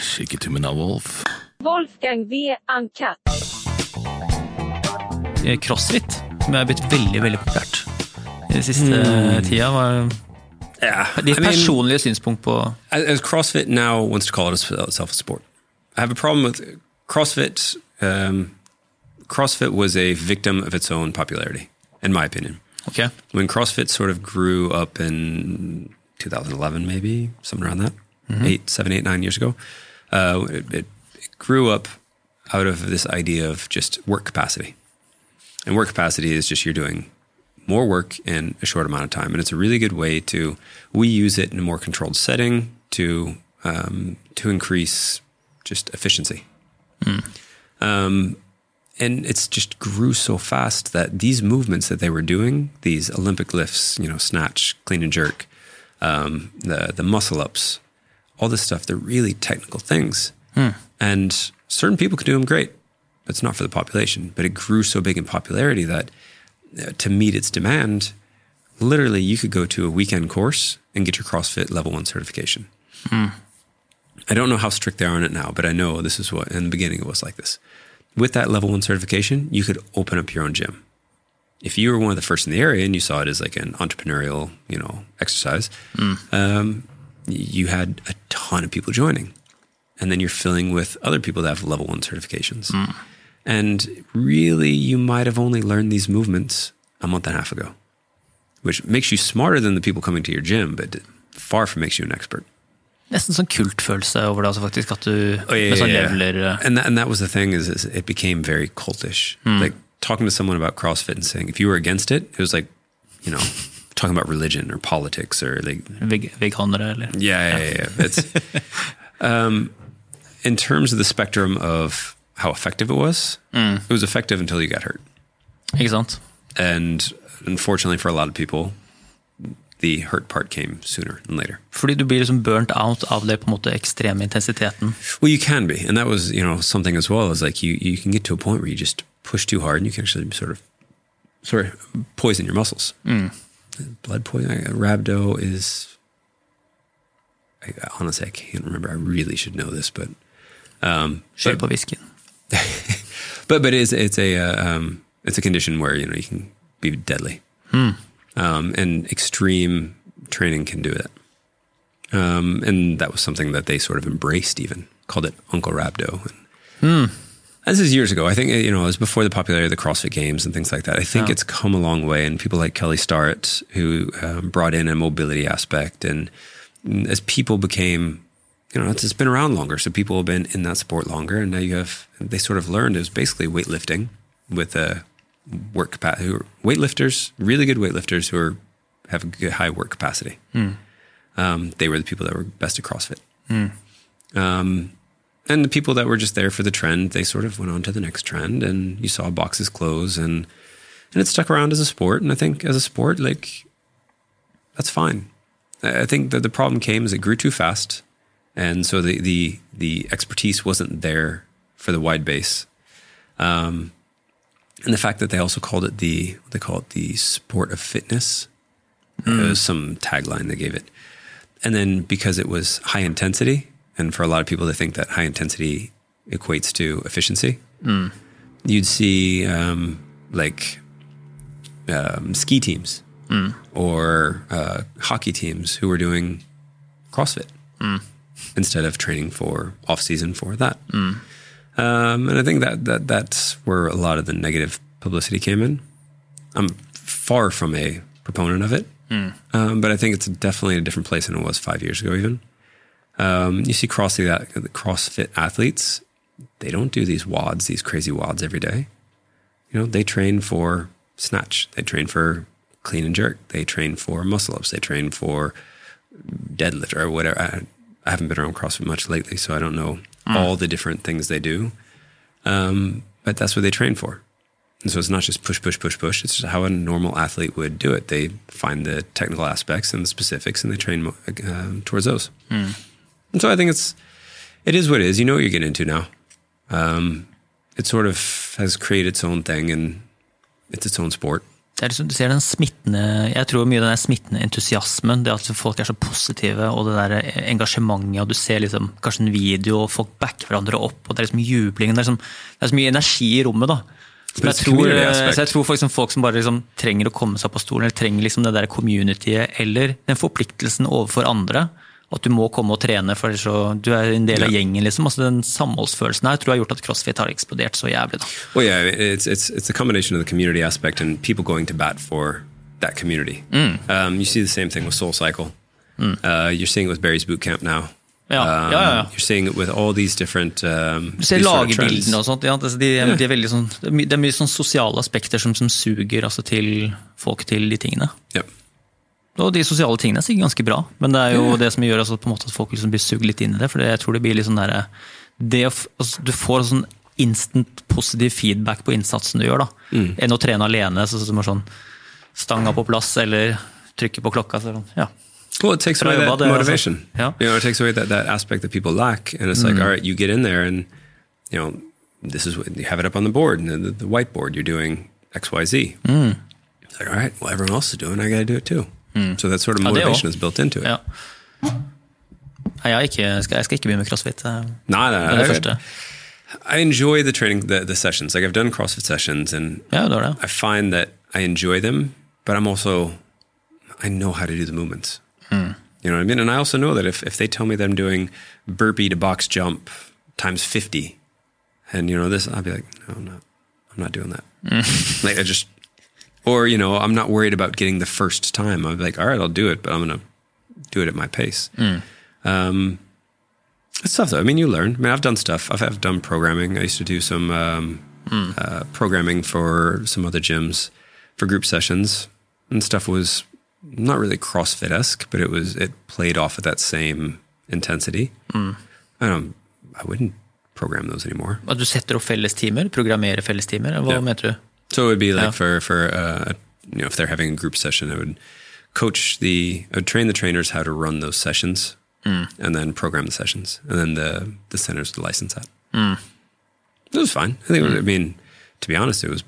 Shake it to me now, Wolf. Wolfgang V. Uncut. Eh, Crossfit, som er blitt veldig veldig populært i den siste Hmm. tida. Var Yeah, ditt I mean, personlige synspunkt på as as CrossFit now wants to call it itself a sport. I have a problem with CrossFit. Um, CrossFit was a victim of its own popularity, in my opinion. Ok, When CrossFit sort of grew up in 2011, maybe something around that, eight, seven, eight, nine years ago, uh, it, it, it grew up out of this idea of just work capacity. And work capacity is just you're doing more work in a short amount of time. And it's a really good way to, we use it in a more controlled setting to, um, to increase just efficiency. Um, and it's just grew so fast that these movements that they were doing, these Olympic lifts, you know, snatch, clean and jerk, um, the, the muscle ups, all this stuff, they're really technical things. And certain people can do them great. It's not for the population, but it grew so big in popularity that uh, to meet its demand, literally you could go to a weekend course and get your CrossFit level one certification. I don't know how strict they are on it now, but I know this is what in the beginning it was like this. With that level one certification, you could open up your own gym. If you were one of the first in the area and you saw it as like an entrepreneurial, you know, exercise, um, y- you had a ton of people joining, and then you're filling with other people that have level one certifications. And really, you might have only learned these movements a month and a half ago, which makes you smarter than the people coming to your gym, but far from makes you an expert. Nesten sånn kultfølelse over det, altså faktisk at du Oh, yeah, sånn yeah, yeah. eh, And that, and that was the thing is, is it became very cultish. Like talking to someone about CrossFit and saying if you were against it, it was like, you know, talking about religion or politics or like veg veganere, eller yeah, yeah, yeah. yeah. It's um, in terms of the spectrum of how effective it was. It was effective until you got hurt, sant? and unfortunately for a lot of people, the hurt part came sooner than later. Fordi du blir liksom burnt out av det på en måte ekstreme intensiteten. Well, you can be, and that was you know something as well. Is like you you can get to a point where you just push too hard, and you can actually sort of sorry poison your muscles. Blood poison. Rhabdo is. I, honestly, I can't remember. I really should know this, but um, Kjør but, på whiskyen. but but it's it's a uh, um, it's a condition where you know you can be deadly, um, and extreme training can do it. Um, and that was something that they sort of embraced, even called it Uncle Rhabdo. And This is years ago. I think you know it was before the popularity of the CrossFit Games and things like that. I think it's come a long way, and people like Kelly Starrett who um, brought in a mobility aspect, and as people became, you know, it's, it's been around longer, so people have been in that sport longer, and now you have they sort of learned it was basically weightlifting with a work capacity. Weightlifters, really good weightlifters who are have a good high work capacity. Um, they were the people that were best at CrossFit. Um, and the people that were just there for the trend, they sort of went on to the next trend, and you saw boxes close, and and it stuck around as a sport. And I think as a sport, like that's fine. I think that the problem came is it grew too fast, and so the the the expertise wasn't there for the wide base. Um, and the fact that they also called it the what they call it the sport of fitness. It was some tagline they gave it, and then because it was high intensity, and for a lot of people, they think that high intensity equates to efficiency. You'd see um, like um, ski teams or uh, hockey teams who were doing CrossFit instead of training for off season for that. Um, and I think that, that that's where a lot of the negative publicity came in. I'm far from a proponent of it, um, but I think it's definitely a different place than it was five years ago. Even um, you see CrossFit the CrossFit athletes, they don't do these WODs, these crazy WODs every day. You know, they train for snatch, they train for clean and jerk, they train for muscle ups, they train for deadlift or whatever. I, I haven't been around CrossFit much lately, so I don't know all the different things they do. Um, but that's what they train for. And so it's not just push, push, push, push. It's just how a normal athlete would do it. They find the technical aspects and the specifics, and they train um, towards those. And so I think it's it is what it is. You know what you're getting into now. Um, it sort of has created its own thing, and it's its own sport. det er liksom, du ser den smittende, Jeg tror mye den der smittende entusiasmen, det at folk er så positive, og det der engasjementet, og du ser liksom kanskje en video, og folk backer hverandre opp, og det er liksom jubling. Det er, liksom, det er så mye energi i rommet, da. Så jeg, tror, så jeg tror folk, liksom folk som bare liksom trenger å komme seg på stolen, eller trenger liksom det der communityet, eller den forpliktelsen overfor andre, at du må komme og trene, for så du er en del av gjengen. liksom, altså Den samholdsfølelsen her tror jeg har gjort at crossfit har eksplodert så jævlig. da. Well, yeah, it's it's it's a combination of the community aspect and people going to bat for that community. Mm. Um, you see the same thing with Soul Cycle. Uh, you're seeing it with Barry's Bootcamp now. Ja, Um, ja, ja, ja. You're seeing it with all these different. Um, Du ser sort of lagerbildene og sånt. Ja, altså de, de er sånn, det, er mye, det er mye sånn sosiale aspekter som, som suger altså, til folk til de tingene. Yep. Og de sosiale tingene er sikkert ganske bra, men det er jo det som gjør altså, at folk liksom blir sugd litt inn i det. For jeg tror det blir litt sånn derre altså, Du får sånn instant positiv feedback på innsatsen du gjør, da. Enn å trene alene, så, som er sånn stanga på plass eller trykke på klokka. Så, sånn, ja. Well, it takes away that altså. motivation. Yeah. You know, it takes away that, that aspect that people lack, and it's like, all right, you get in there, and you know, this is what you have it up on the board, and the, the whiteboard, you're doing X, Y, Z. It's like, all right, well, everyone else is doing, it, I got to do it too. So that sort of motivation også. is built into it. ja. Nei, jeg, er ikke, jeg, skal, jeg skal ikke begynne med crossfit. eh, No, no, Det er det I, enjoy the training, the, the sessions. Like I've done CrossFit sessions, and Ja, det var det. I find that I enjoy them, but I'm also, I know how to do the movements. You know what I mean? And I also know that if, if they tell me that I'm doing burpee to box jump times 50, and you know this, I'll be like, no, I'm not, I'm not doing that. like I just, or, you know, I'm not worried about getting the first time. I'm like, all right, I'll do it, but I'm going to do it at my pace. Um, it's tough though. I mean, you learn. I mean, I've done stuff. I've, I've done programming. I used to do some um, uh, programming for some other gyms for group sessions, and stuff was not really CrossFit esque, but it was it played off of that same intensity. I don't. I wouldn't program those anymore. Du setter opp fellestimer? Programmerer fellestimer? Hva Ja. mente du? So it would be like Yeah. for for uh, you know if they're having a group session, I would coach the I would train the trainers how to run those sessions, mm. and then program the sessions, and then the the centers would license that. Mm. It was fine. I think. Was, I mean, to be honest, it was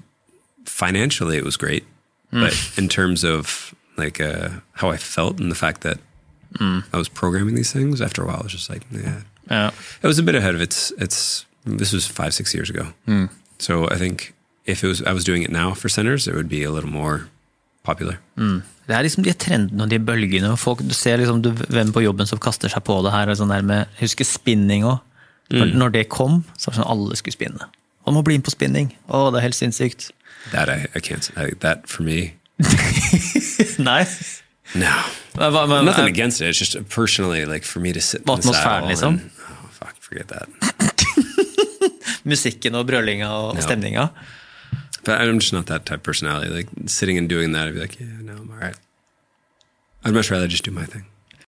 financially it was great, but in terms of like uh, how I felt and the fact that I was programming these things, after a while, I was just like, yeah, Ja. it was a bit ahead of its its. This was five six years ago, so I think if it was I was doing it now for centers, it would be a little more popular. Det er liksom de trendene og de bølgene. og Folk, du ser liksom du, hvem på jobben som kaster seg på det her. og Sånn der med, husker spinning òg. Når, når det kom, så var det sånn alle skulle spinne. Man må bli inn på spinning. Å, det er helt sinnssykt. That I, I can't. I, that for me, Nei. no. Men, hva- men, Nothing eh, against it. It's just personally like for me to sit. in the saddle liksom? and- oh fuck, forget that. musikken og brølinga og no. stemninga. But I'm just not that type of personality. Like sitting and doing that, I'd be like, yeah, no, I'm all right. I'd much rather just do my thing.